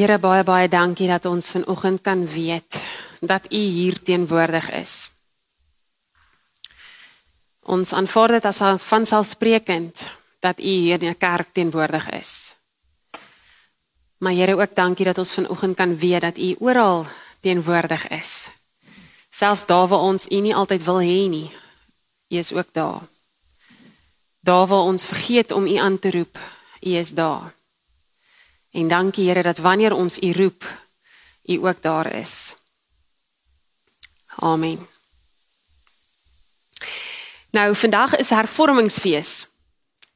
Here baie baie dankie dat ons vanoggend kan weet dat U hier teenwoordig is. Ons aanvaar dit as vanselfsprekend dat U hier in die kerk teenwoordig is. Maar Here ook dankie dat ons vanoggend kan weet dat U oral teenwoordig is. Selfs daar waar ons U nie altyd wil hê nie, U is ook daar. Daar waar ons vergeet om U aan te roep, U is daar. En dankie Here dat wanneer ons U roep, U ook daar is. Amen. Nou vandag is hervormingsfees.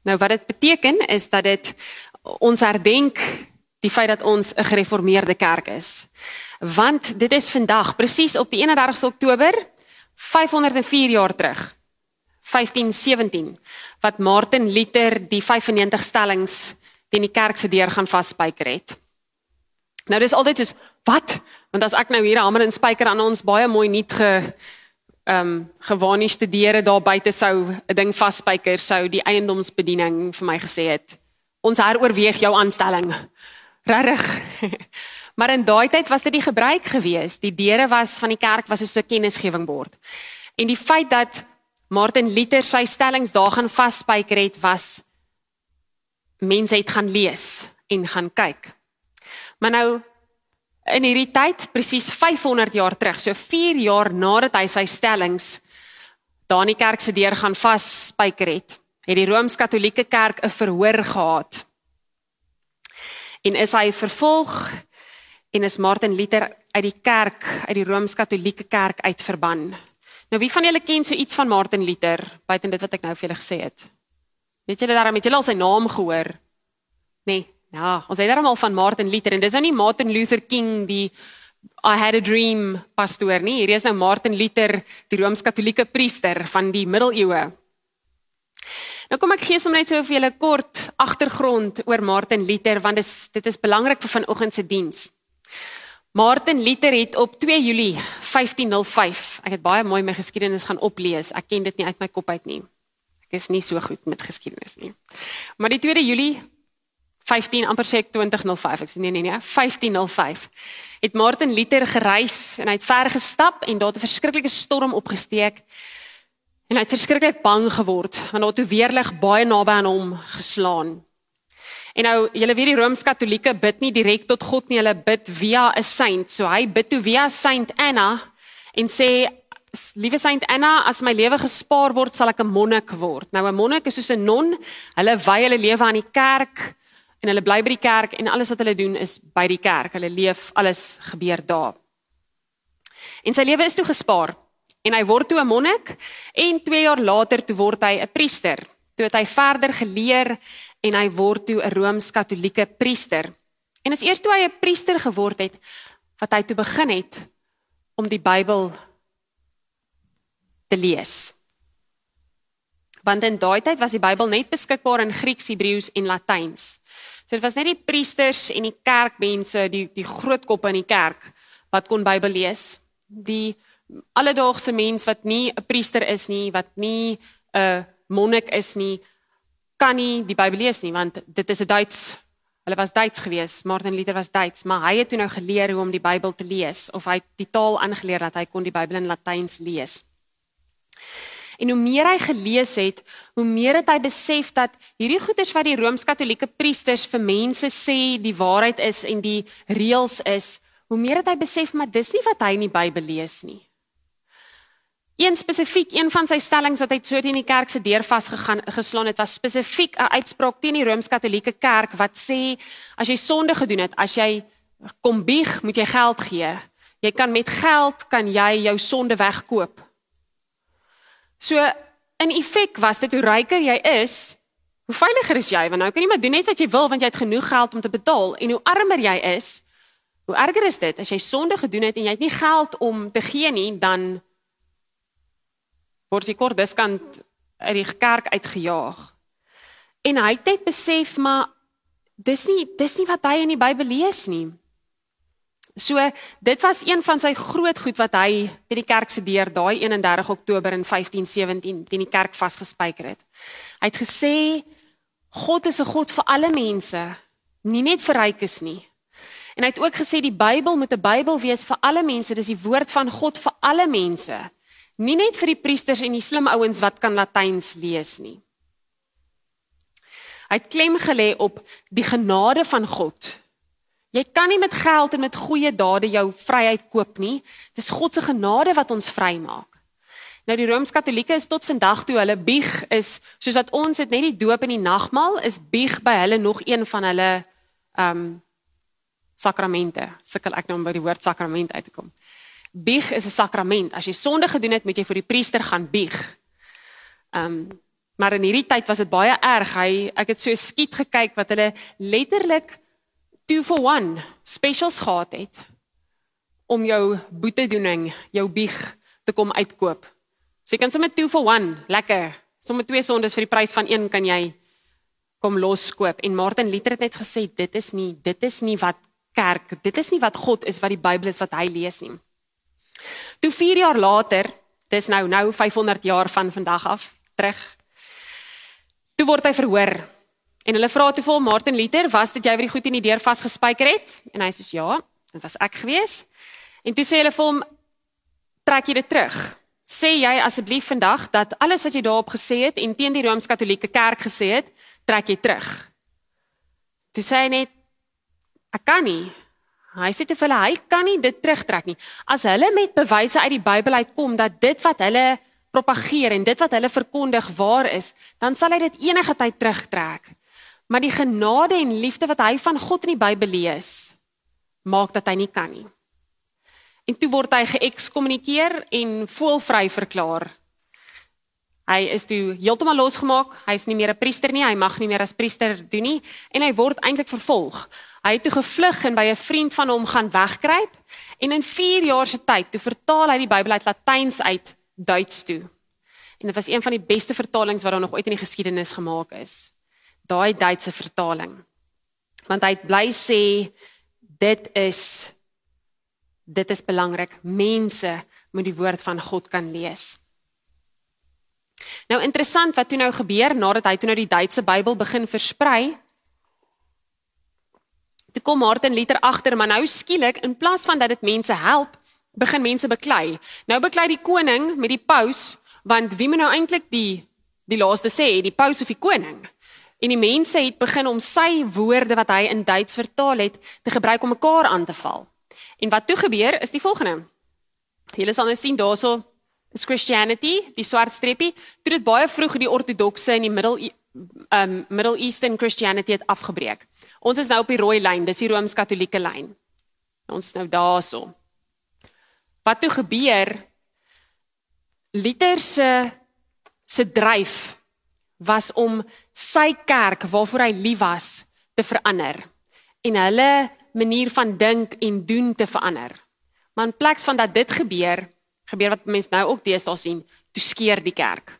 Nou wat dit beteken is dat dit ons herdenk die feit dat ons 'n gereformeerde kerk is. Want dit is vandag presies op die 31ste Oktober 504 jaar terug. 1517 wat Martin Luther die 95 stellings teen die kerk se deur gaan vasspyker het. Nou dis altyd soos wat? Want as ek nou hier 'n hamer en spyker aan ons baie mooi nuut ge ehm um, gewaarniste deure daar buite sou 'n ding vasspyker sou die eiendomsbediening vir my gesê het. Ons heroorweeg jou aanstelling. Regtig. maar in daai tyd was dit die gebruik geweest. Die deure was van die kerk was so 'n kennisgewing bord. En die feit dat Martin Luther sy stellings daar gaan vasspyker het was mense het gaan lees en gaan kyk. Maar nou in hierdie tyd, presies 500 jaar terug, so 4 jaar nadat hy sy stellings daar in die kerk se deur gaan vasspyker het, het die Rooms-Katolieke Kerk 'n verhoor gehad. En is hy vervolg en is Martin Luther uit die kerk, uit die Rooms-Katolieke Kerk uitverban. Nou wie van julle ken so iets van Martin Luther buiten dit wat ek nou vir julle gesê het? Weet julle daarom het julle al sy naam gehoor? Nee. Ja, ons het daarom al van Martin Luther en dis nou nie Martin Luther King die I had a dream pastoor nie. Hier is nou Martin Luther, die Rooms-Katolieke priester van die middeleeue. Nou kom ek gee sommer net so vir julle kort agtergrond oor Martin Luther want dis dit is belangrik vir vanoggend se diens. Martin Luther het op 2 Julie 1505, ek het baie mooi my geskiedenis gaan oplees. Ek ken dit nie uit my kop uit nie. Ek is nie so goed met geskiedenis nie. Maar die 2 Julie 15 amper sê ek 2005, ek sê nee nee nee, 1505 het Martin Luther gereis en hy het ver gestap en daar 'n verskriklike storm opgesteek. En hy het verskriklik bang geword want daar toe weerlig baie naby aan hom geslaan. En nou, julle weet die Rooms-Katolieke bid nie direk tot God nie, hulle bid via 'n saint. So hy bid toe via Saint Anna en sê liewe Saint Anna, as my lewe gespaar word, sal ek 'n monnik word. Nou 'n monnik is soos 'n non. Hulle wy hulle lewe aan die kerk en hulle bly by die kerk en alles wat hulle doen is by die kerk. Hulle leef, alles gebeur daar. En sy lewe is toe gespaar en hy word toe 'n monnik en 2 jaar later toe word hy 'n priester. Toe het hy verder geleer en hy word toe 'n Rooms-Katolieke priester. En is eers toe hy 'n priester geword het wat hy toe begin het om die Bybel te lees. Want in daai tyd was die Bybel net beskikbaar in Grieks, Hebreëus en Latyns. So dit was net die priesters en die kerkmense, die die groot koppe in die kerk wat kon Bybel lees. Die alledaagse mens wat nie 'n priester is nie, wat nie 'n monnik is nie, kan nie die Bybel lees nie want dit is 'n Duits Hulle was Duits gewees, Martin Luther was Duits, maar hy het toe nou geleer hoe om die Bybel te lees of hy het die taal aangeleer dat hy kon die Bybel in Latyns lees. En hoe meer hy gelees het, hoe meer het hy besef dat hierdie goeders wat die Rooms-Katolieke priesters vir mense sê die waarheid is en die reëls is, hoe meer het hy besef maar dis nie wat hy in die Bybel lees nie. Een spesifiek, een van sy stellings wat hy so teen die kerk se deur vasgegaan geslaan het, was spesifiek 'n uitspraak teen die Rooms-Katolieke kerk wat sê as jy sonde gedoen het, as jy kom bieg, moet jy geld gee. Jy kan met geld kan jy jou sonde wegkoop. So in effek was dit hoe ryker jy is, hoe veiliger is jy want nou kan jy maar doen net wat jy wil want jy het genoeg geld om te betaal en hoe armer jy is, hoe erger is dit as jy sonde gedoen het en jy het nie geld om te gee nie, dan word jy kort diskant uit die kerk uitgejaag. En hy het net besef maar dis nie dis nie wat hy in die Bybel lees nie. So dit was een van sy groot goed wat hy by die kerk se deur daai 31 Oktober in 1517 teen die kerk vasgespijker het. Hy het gesê God is 'n God vir alle mense, nie net vir rykes nie. En hy het ook gesê die Bybel moet 'n Bybel wees vir alle mense, dis die woord van God vir alle mense. Nie net vir die priesters en die slim ouens wat kan Latyns lees nie. Hy het klem gelê op die genade van God. Jy kan nie met geld en met goeie dade jou vryheid koop nie. Dis God se genade wat ons vrymaak. Nou die Rooms-Katolieke is tot vandag toe hulle bieg is soos wat ons het net die doop en die nagmaal is bieg by hulle nog een van hulle ehm um, sakramente. Sukkel ek nou om by die woord sakrament uit te kom. Bieg is 'n sakrament. As jy sonde gedoen het, moet jy vir die priester gaan bieg. Ehm um, maar in hierdie tyd was dit baie erg. Hy ek het so skiet gekyk wat hulle letterlik 2 for 1 specials gehad het om jou boetedoening, jou bieg te kom uitkoop. So jy kan sommer 2 for 1, lekker. Sommer twee sondes vir die prys van een kan jy kom loskoop. En Martin Luther het net gesê dit is nie dit is nie wat kerk, dit is nie wat God is wat die Bybel is wat hy lees nie. Toe 4 jaar later, dis nou nou 500 jaar van vandag af terug. Toe word hy verhoor. En hulle vra toe vir Martin Luther, was dit jy wat die goed in die deur vasgespijker het? En hy sê ja, dit was ek gewees. En toe sê hulle vir hom trek jy dit terug sê jy asseblief vandag dat alles wat jy daarop gesê het en teen die Rooms-Katolieke Kerk gesê het, trek jy terug. Toe sê hy net ek kan nie. Hy sê te hulle hy kan nie dit terugtrek nie. As hulle met bewyse uit die Bybel uitkom dat dit wat hulle propageer en dit wat hulle verkondig waar is, dan sal hy dit enige tyd terugtrek. Maar die genade en liefde wat hy van God in die Bybel lees, maak dat hy nie kan nie. En toe word hy geëkskommunikeer en voelvry verklaar. Hy is toe heeltemal losgemaak. Hy's nie meer 'n priester nie. Hy mag nie meer as priester doen nie en hy word eintlik vervolg. Hy het toe gevlug en by 'n vriend van hom gaan wegkruip en in 4 jaar se tyd toe vertaal hy die Bybel uit Latyns uit Duits toe. En dit was een van die beste vertalings wat daar nog ooit in die geskiedenis gemaak is. Daai Duitse vertaling. Want hy bly sê dit is Dit is belangrik. Mense moet die woord van God kan lees. Nou interessant wat toe nou gebeur nadat hy toe nou die Duitse Bybel begin versprei. Toe kom Martin Luther agter, maar nou skielik in plaas van dat dit mense help, begin mense beklei. Nou beklei die koning met die paus, want wie moet nou eintlik die die laaste sê, die paus of die koning? En die mense het begin om sy woorde wat hy in Duits vertaal het, te gebruik om mekaar aan te val. En wat toe gebeur is die volgende. Julle sal nou sien daarso is Christianity, die swart streepie, toe dit baie vroeg in die ortodokse en die Middle um Middle Eastern Christianity het afgebreek. Ons is nou op die rooi lyn, dis die Rooms-Katolieke lyn. Ons is nou daarso. Wat toe gebeur? Luther se se dryf was om sy kerk waarvoor hy lief was te verander. En hulle manier van dink en doen te verander. Maar in plaas van dat dit gebeur, gebeur wat mense nou ook deesdae sien, toe skeer die kerk.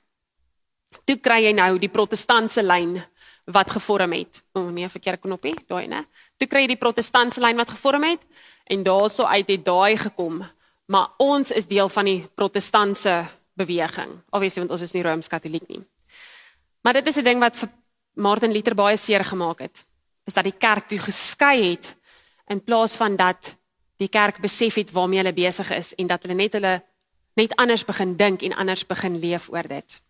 Toe kry jy nou die protestantse lyn wat gevorm het. O oh, nee, verkeerde knoppie, daai nê. Toe kry jy die protestantse lyn wat gevorm het en daarso uit het daai gekom. Maar ons is deel van die protestantse beweging. Obviously want ons is nie rooms-katoliek nie. Maar dit is 'n ding wat vir Martin Luther baie seer gemaak het. Is dat die kerk toe geskei het in plaas van dat die kerk besef het waarmee hulle besig is en dat hulle net hulle net anders begin dink en anders begin leef oor dit.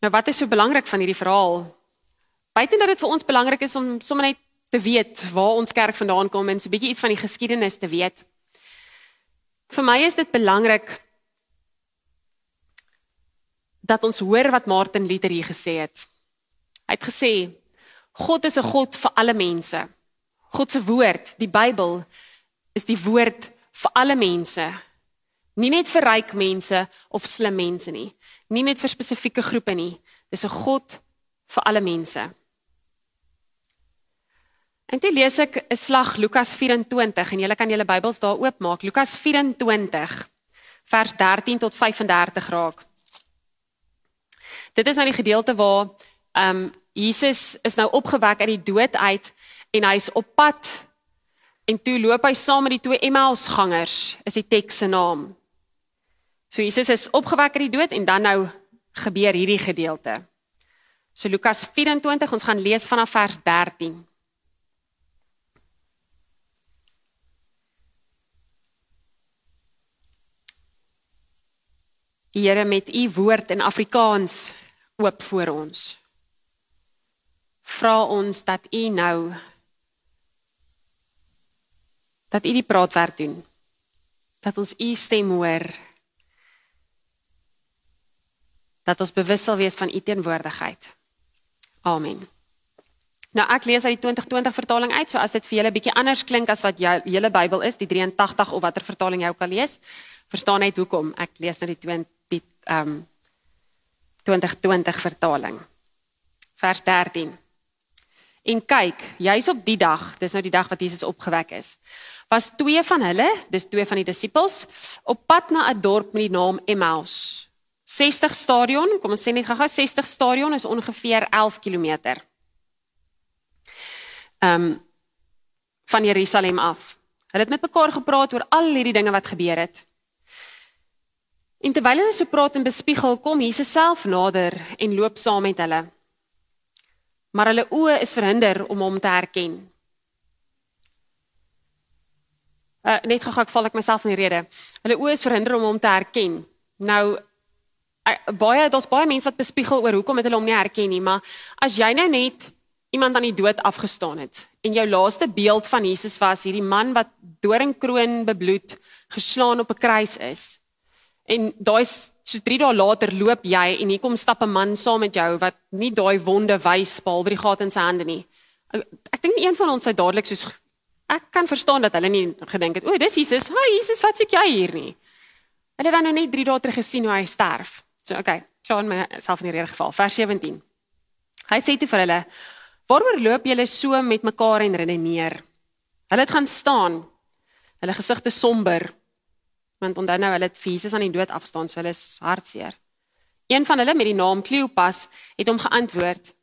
Nou wat is so belangrik van hierdie verhaal? Buiten dat dit vir ons belangrik is om sommer net te weet waar ons kerk vandaan kom en so 'n bietjie iets van die geskiedenis te weet. Vir my is dit belangrik dat ons hoor wat Martin Luther hier gesê het. Hy het gesê God is 'n God vir alle mense. God se woord, die Bybel, is die woord vir alle mense. Nie net vir ryk mense of slim mense nie, nie net vir spesifieke groepe nie. Dis 'n God vir alle mense. En dit lees ek 'n slag Lukas 24 en julle kan julle Bybels daar oopmaak. Lukas 24 vers 13 tot 35 raak. Dit is nou die gedeelte waar um Jesus is nou opgewek uit die dood uit en hy's op pad en toe loop hy saam met die twee Emmausgangers is die teks se naam. So Jesus is opgewek uit die dood en dan nou gebeur hierdie gedeelte. So Lukas 24, ons gaan lees vanaf vers 13. Here met u woord in Afrikaans oop voor ons. Vra ons dat u nou dat u die praatwerk doen. Dat ons u stem hoor. Dat ons bewus sal wees van u teenwoordigheid. Amen. Nou ek lees uit die 2020 vertaling uit, so as dit vir julle bietjie anders klink as wat jou hele Bybel is, die 83 of watter vertaling jy ook al lees, verstaan net hoekom. Ek lees nou die 20 die ehm um, 2020 vertaling. Vers 13. En kyk, jy's op die dag, dis nou die dag wat Jesus opgewek is. Was twee van hulle, dis twee van die disippels, op pad na 'n dorp met die naam Emmaus. 60 stadion, kom ons sê net gou-gou 60 stadion is ongeveer 11 km. Ehm um, van Jerusalem af. Hulle het met mekaar gepraat oor al hierdie dinge wat gebeur het. En terwyl hulle so praat en bespiegel, kom Jesus self nader en loop saam met hulle. Maar hulle oë is verhinder om hom te herken. Uh, net gou ek val ek myself in die rede. Hulle oë is verhinder om hom te herken. Nou uh, baie daar's baie mense wat bespiegel oor hoekom het hulle hom nie herken nie, maar as jy nou net iemand aan die dood afgestaan het en jou laaste beeld van Jesus was hierdie man wat doringkroon bebloed geslaan op 'n kruis is En daai so 3 dae later loop jy en hier kom stap 'n man saam met jou wat nie daai wonde wys behalwe die gat in sy hande nie. Ek dink een van ons sou dadelik soos ek kan verstaan dat hulle nie gedink het, "O, dis Jesus. Haai, Jesus, wat soek jy hier nie?" Hulle het dan nou net 3 dae terug gesien hoe hy sterf. So, okay, sien my self in die rede geval. Vers 17. Hy sê toe vir hulle, "Waaroor loop julle so met mekaar en redeneer?" Hulle het gaan staan. Hulle gesigte somber want onthou nou hulle het vir Jesus aan die dood afstaan, so hulle is hartseer. Een van hulle met die naam Kleopas het hom geantwoord: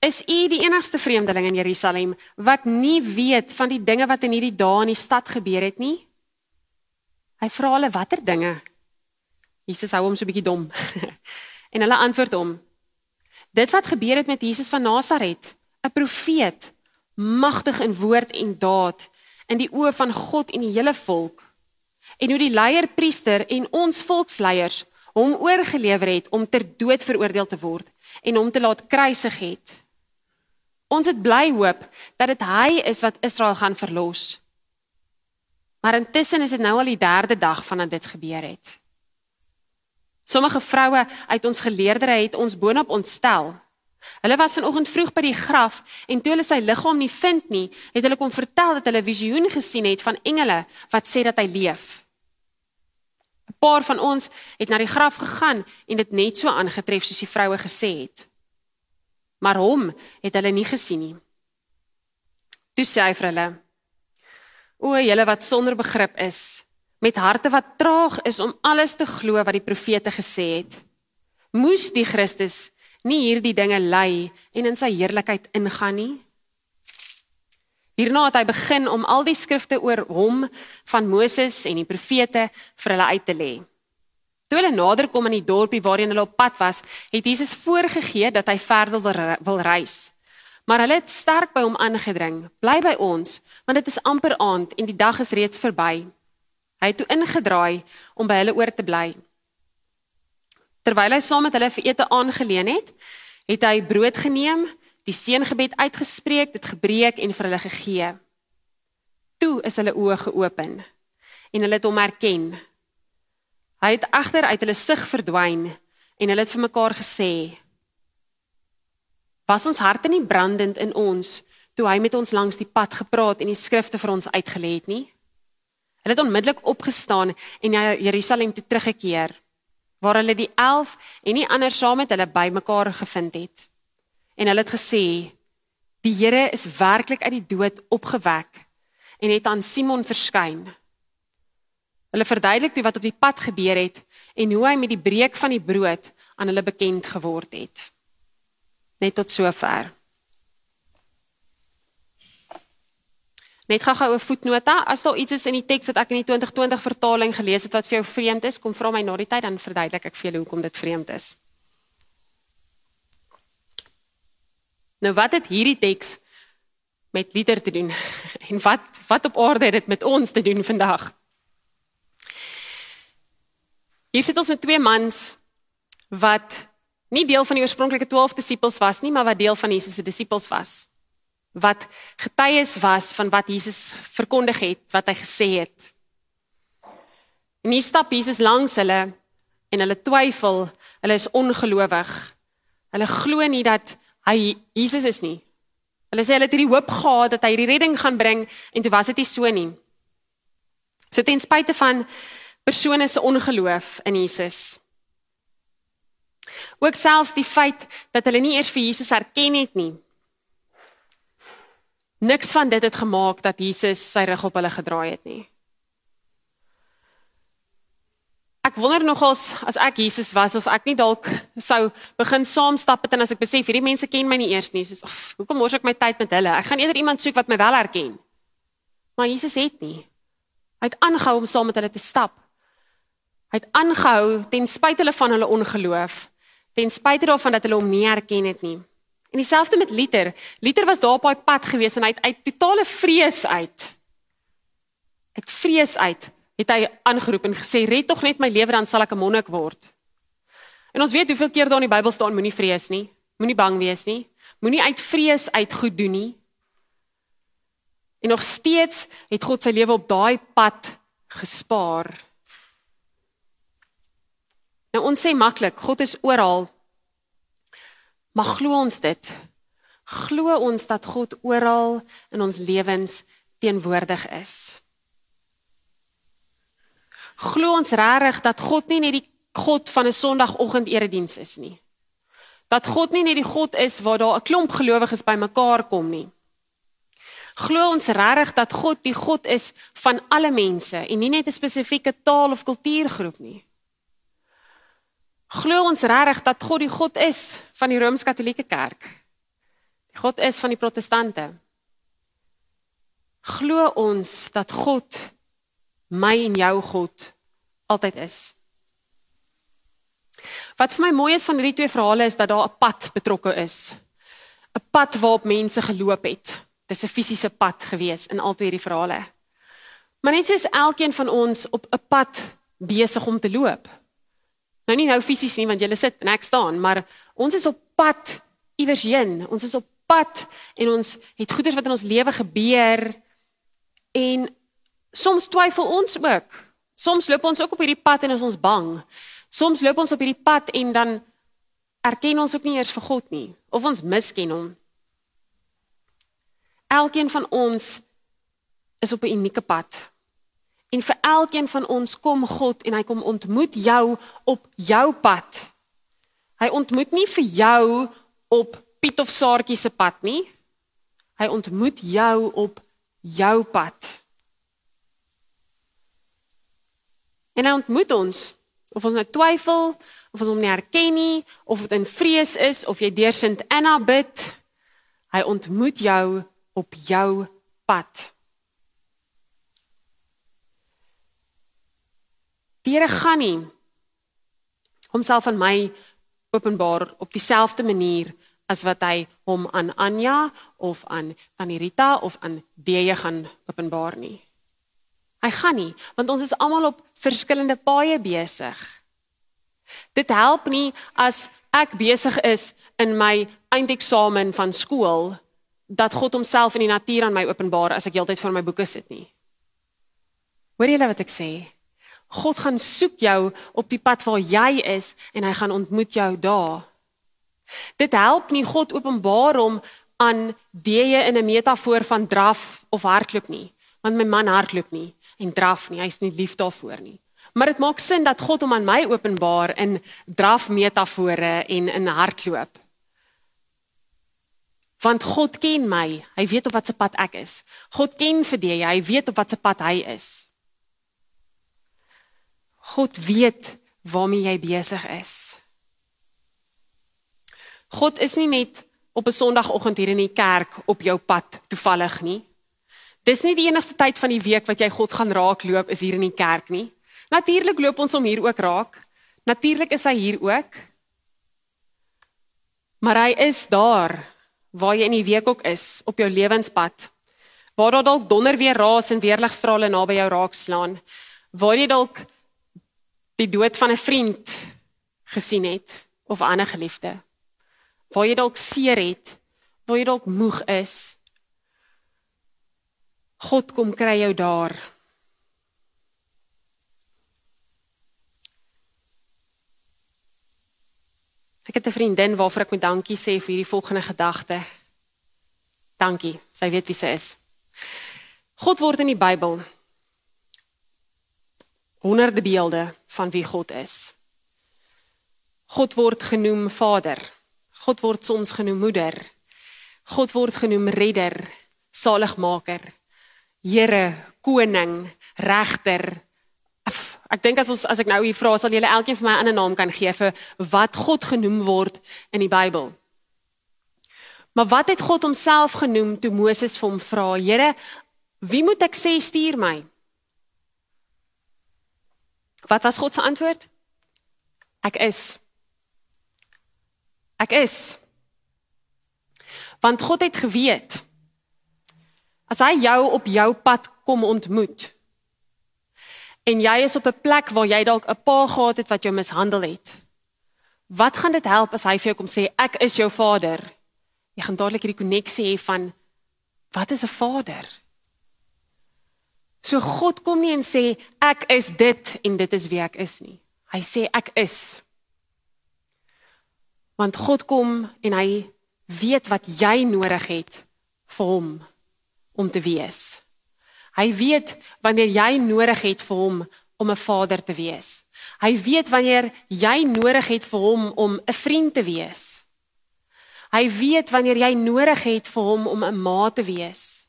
"Is u die enigste vreemdeling in Jerusalem wat nie weet van die dinge wat in hierdie dae in die stad gebeur het nie?" Hy vra hulle watter dinge. Jesus hou hom so 'n bietjie dom. en hulle antwoord hom: "Dit wat gebeur het met Jesus van Nasaret, 'n profeet, magtig in woord en daad in die oë van God en die hele volk." En hoe die leierpriester en ons volksleiers hom oorgelewer het om ter dood veroordeel te word en hom te laat kruisig het. Ons het bly hoop dat dit hy is wat Israel gaan verlos. Maar intussen is dit nou al die derde dag vandat dit gebeur het. Sommige vroue uit ons geleerdere het ons boonop ontstel. Hulle was vanoggend vroeg by die graf en toe hulle sy liggaam nie vind nie, het hulle kom vertel dat hulle visioen gesien het van engele wat sê dat hy leef paar van ons het na die graf gegaan en dit net so aangetref soos die vroue gesê het. Maar hom het hulle nie gesien nie. Toe sê hy vir hulle: O, julle wat sonder begrip is, met harte wat traag is om alles te glo wat die profete gesê het. Moes die Christus nie hierdie dinge ly en in sy heerlikheid ingaan nie? Hierna het hy begin om al die skrifte oor hom van Moses en die profete vir hulle uit te lê. Toe hulle nader kom aan die dorpie waarheen hulle op pad was, het Jesus voorgegee dat hy verder wil, wil reis. Maar hulle het sterk by hom aangedring: "Bly by ons, want dit is amper aand en die dag is reeds verby." Hy het toe ingedraai om by hulle oor te bly. Terwyl hy saam met hulle vir ete aangeleen het, het hy brood geneem, die seëngebed uitgespreek, dit gebreek en vir hulle gegee. Toe is hulle oë geopen en hulle het hom herken. Hy het agter uit hulle sig verdwyn en hulle het vir mekaar gesê: Was ons harte nie brandend in ons toe hy met ons langs die pad gepraat en die skrifte vir ons uitgelê het nie? Hulle het onmiddellik opgestaan en na Jerusalem toe teruggekeer waar hulle die 11 en die ander saam met hulle bymekaar gevind het en hulle het gesê die Here is werklik uit die dood opgewek en het aan Simon verskyn. Hulle verduidelik toe wat op die pad gebeur het en hoe hy met die breek van die brood aan hulle bekend geword het. Net tot sover. Net gou-gou 'n voetnota, as daar iets is in die teks wat ek in die 2020 vertaling gelees het wat vir jou vreemd is, kom vra my na die tyd dan verduidelik ek vir julle hoekom dit vreemd is. Nou wat het hierdie teks met liter te doen? En wat wat op aarde het dit met ons te doen vandag? Hier sit ons met twee mans wat nie deel van die oorspronklike 12 disippels was nie, maar wat deel van Jesus se disippels was. Wat getuies was van wat Jesus verkondig het, wat hy gesê het. En hier stap Jesus langs hulle en hulle twyfel, hulle is ongelowig. Hulle glo nie dat hy Jesus is nie. Hulle sê hulle het hierdie hoop gehad dat hy die redding gaan bring en toe was dit nie so nie. So ten spyte van persone se ongeloof in Jesus. Ook selfs die feit dat hulle nie eers vir Jesus erken het nie. Niks van dit het gemaak dat Jesus sy rug op hulle gedraai het nie. Ek wonder nogals as ek Jesus was of ek nie dalk sou begin saam stap het en as ek besef hierdie mense ken my nie eers nie, soos hoekom mors ek my tyd met hulle? Ek gaan eerder iemand soek wat my wel herken. Maar Jesus het nie. Hy het aangehou om saam met hulle te stap. Hy het aangehou ten spyte hulle van hulle ongeloof, ten spyte daarvan dat hulle hom nie erken het nie. En dieselfde met Liter. Liter was daar op daai pad gewees en hy het uit totale vrees uit uit vrees uit het hy aangeroep en gesê red tog net my lewe dan sal ek 'n monnik word. En ons weet hoeveel keer daar in die Bybel staan moenie vrees nie, moenie bang wees nie, moenie uit vrees uit goed doen nie. En nog steeds het God sy lewe op daai pad gespaar. Nou ons sê maklik, God is oral. Maar glo ons dit? Glo ons dat God oral in ons lewens teenwoordig is? Glo ons regtig dat God nie net die God van 'n Sondagoggend erediens is nie? Dat God nie net die God is waar daar 'n klomp gelowiges bymekaar kom nie? Glo ons regtig dat God die God is van alle mense en nie net 'n spesifieke taal of kultuurgroep nie? Glo ons regtig dat God die God is van die Rooms-Katolieke Kerk? Die God is van die Protestante? Glo ons dat God my en jou God altyd is? Wat vir my mooi is van hierdie twee verhale is dat daar 'n pad betrokke is. 'n Pad waarop mense geloop het. Dis 'n fisiese pad gewees in al twee hierdie verhale. Maar net soos elkeen van ons op 'n pad besig om te loop. Nou nie nou fisies nie want jy sit en ek staan, maar ons is op pad iewers heen. Ons is op pad en ons het goeders wat in ons lewe gebeur en soms twyfel ons ook. Soms loop ons ook op hierdie pad en is ons bang. Soms loop ons op hierdie pad en dan erken ons ook nie eers vir God nie of ons misken hom. Elkeen van ons is op 'n unieke pad. En vir elkeen van ons kom God en hy kom ontmoet jou op jou pad. Hy ontmoet nie vir jou op Piet of Saartjie se pad nie. Hy ontmoet jou op jou pad. En hy ontmoet ons of ons nou twyfel of ons hom nie herken nie of dit in vrees is of jy deur Sint Anna bid. Hy ontmoet jou op jou pad. Die Here gaan nie homself aan my openbaar op dieselfde manier as wat hy hom aan Anja of aan Tannie Rita of aan Deje gaan openbaar nie. Hy gaan nie, want ons is almal op verskillende paaie besig. Dit help nie as ek besig is in my eindeksamen van skool dat God homself in die natuur aan my openbaar as ek heeltyd voor my boeke sit nie. Hoor jy wat ek sê? God gaan soek jou op die pad waar jy is en hy gaan ontmoet jou daar. Dit help nie God openbaar hom aan deë in 'n metafoor van draf of hardloop nie, want my man hardloop nie en draf nie, hy's nie lief daarvoor nie. Maar dit maak sin dat God hom aan my openbaar in draf metafore en in hardloop. Want God ken my, hy weet op watter pad ek is. God ken vir die, hy weet op watter pad hy is. God weet waarmee jy besig is. God is nie net op 'n Sondagoggend hier in die kerk op jou pad toevallig nie. Dis nie die enigste tyd van die week wat jy God gaan raakloop is hier in die kerk nie. Natuurlik loop ons hom hier ook raak. Natuurlik is hy hier ook. Maar hy is daar waar jy in die week ook is op jou lewenspad. Waar daar dalk donder weer raas en weerligstrale naby jou raak slaan. Waar jy dalk die dood van 'n vriend gesien het of 'n ander geliefde. Waar jy dalk seer het, waar jy dalk moeg is. God kom kry jou daar. Ek het 'n vriendin waarvoor ek moet dankie sê vir hierdie volgende gedagte. Dankie. Sy weet wie sy is. God word in die Bybel honderde beelde van wie God is. God word genoem Vader. God word soms genoem Moeder. God word genoem Redder, Saligmaker, Here, Koning, Regter, Ek dink as ons as ek nou hier vra sal julle elkeen vir my 'n ander naam kan gee vir wat God genoem word in die Bybel. Maar wat het God homself genoem toe Moses vir hom vra: "Here, wie moet ek sê stuur my?" Wat was God se antwoord? Ek is. Ek is. Want God het geweet as hy jou op jou pad kom ontmoet, en jy is op 'n plek waar jy dalk 'n pa gehad het wat jou mishandel het. Wat gaan dit help as hy vir jou kom sê ek is jou vader? Jy gaan dadelik hierdie koneksie hê van wat is 'n vader? So God kom nie en sê ek is dit en dit is wie ek is nie. Hy sê ek is. Want God kom en hy weet wat jy nodig het vir hom om te wees. Hy weet wanneer jy nodig het vir hom om 'n vader te wees. Hy weet wanneer jy nodig het vir hom om 'n vriend te wees. Hy weet wanneer jy nodig het vir hom om 'n ma te wees.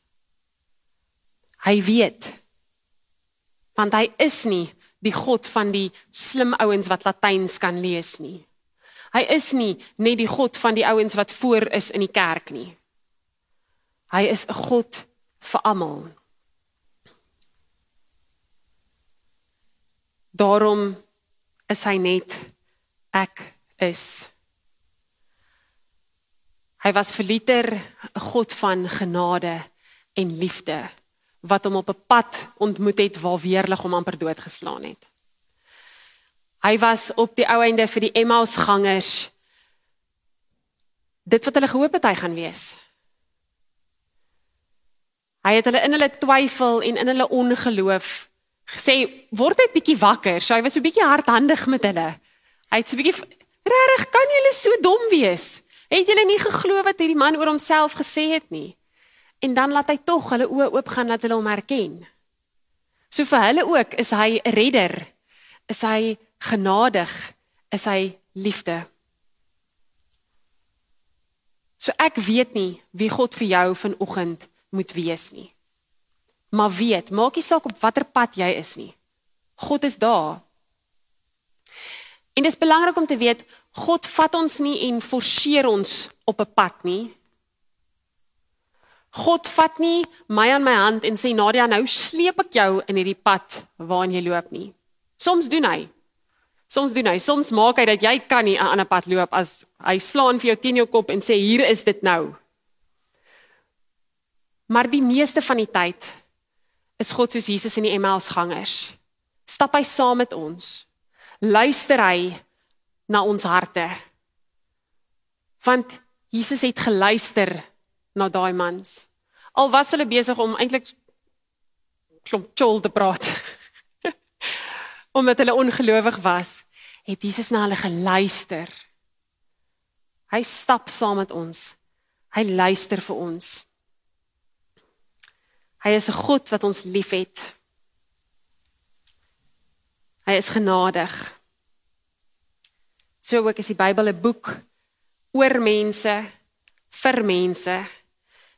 Hy weet. Want hy is nie die God van die slim ouens wat Latyns kan lees nie. Hy is nie net die God van die ouens wat voor is in die kerk nie. Hy is 'n God vir almal. Daarom is hy net ek is. Hy was vir liter 'n God van genade en liefde wat hom op 'n pad ontmoet het waar weerlig hom amper doodgeslaan het. Hy was op die ou einde vir die Emmaus gangers dit wat hulle gehoop het hy gaan wees. Hy het hulle in hulle twyfel en in hulle ongeloof gesê word net bietjie wakker. So hy was so bietjie hardhandig met hulle. Hy het so bietjie regtig kan julle so dom wees? Het julle nie geglo wat hierdie man oor homself gesê het nie? En dan laat hy tog hulle oë oopgaan dat hulle hom herken. So vir hulle ook is hy 'n redder. Is hy genadig? Is hy liefde? So ek weet nie wie God vir jou vanoggend moet wees nie. Maar weet, maak nie saak op watter pad jy is nie. God is daar. En dit is belangrik om te weet, God vat ons nie en forceer ons op 'n pad nie. God vat nie my aan my hand en sê Nadia, nou sleep ek jou in hierdie pad waarin jy loop nie. Soms doen hy. Soms doen hy. Soms maak hy dat jy kan nie 'n ander pad loop as hy slaan vir jou teen jou kop en sê hier is dit nou. Maar die meeste van die tyd is God soos Jesus in die Emmaus gangers. Stap hy saam met ons. Luister hy na ons harte. Want Jesus het geluister na daai mans. Al was hulle besig om eintlik klomp chol te praat. Omdat hulle ongelowig was, het Jesus na hulle geluister. Hy stap saam met ons. Hy luister vir ons. Hy is 'n God wat ons liefhet. Hy is genadig. So ook is die Bybel 'n boek oor mense vir mense.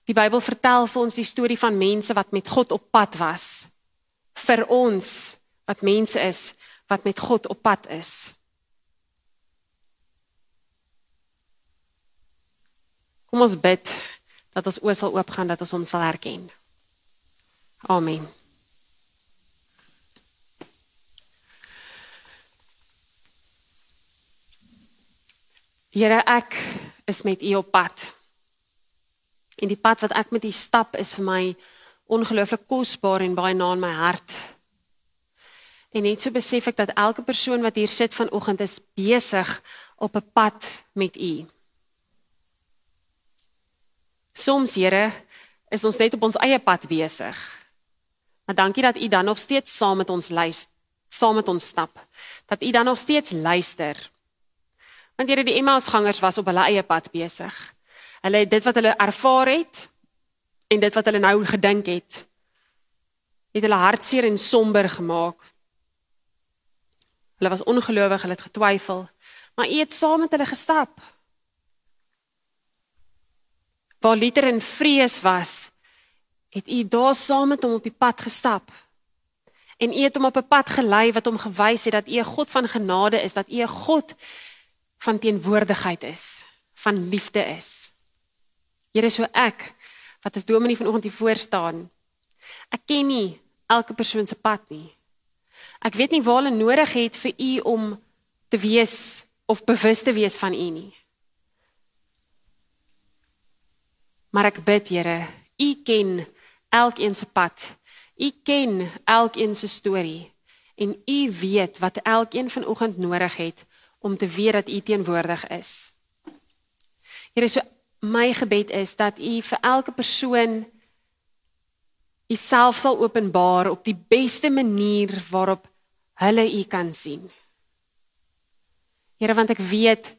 Die Bybel vertel vir ons die storie van mense wat met God op pad was. Vir ons wat mense is wat met God op pad is. Kom ons bid dat ons oë sal oopgaan dat ons hom sal herken. Amen. Here ek is met u op pad. En die pad wat ek met U stap is vir my ongelooflik kosbaar en baie na in my hart. En net so besef ek dat elke persoon wat hier sit vanoggend is besig op 'n pad met U. Soms, Here, is ons net op ons eie pad besig. Maar dankie dat U dan nog steeds saam met ons luister, saam met ons stap. Dat U dan nog steeds luister. Want Here, die Emmausgangers was op hulle eie pad besig. Hulle het dit wat hulle ervaar het en dit wat hulle nou gedink het, het hulle hartseer en somber gemaak. Hulle was ongelowig, hulle het getwyfel, maar U het saam met hulle gestap. Waar liter en vrees was, het U daar saam met hom op die pad gestap. En U het hom op 'n pad gelei wat hom gewys het dat U 'n God van genade is, dat U 'n God van teenwoordigheid is, van liefde is. Here, so ek wat as dominee vanoggend hier voor staan, ek ken nie elke persoon se pad nie. Ek weet nie waar hulle nodig het vir u om te wees of bewus te wees van u nie. Maar ek bid, Here, u ken elkeen se pad. U ken elkeen se storie en u weet wat elkeen vanoggend nodig het om te weet dat u teenwoordig is. Here, so my gebed is dat u vir elke persoon Uself sal openbaar op die beste manier waarop hulle U kan sien. Here, want ek weet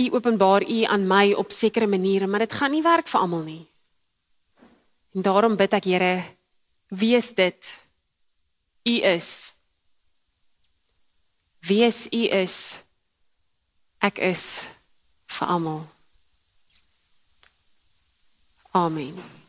U openbaar U aan my op sekere maniere, maar dit gaan nie werk vir almal nie. En daarom bid ek, Here, wees dit U is. Wees U is. Ek is vir almal. Amen.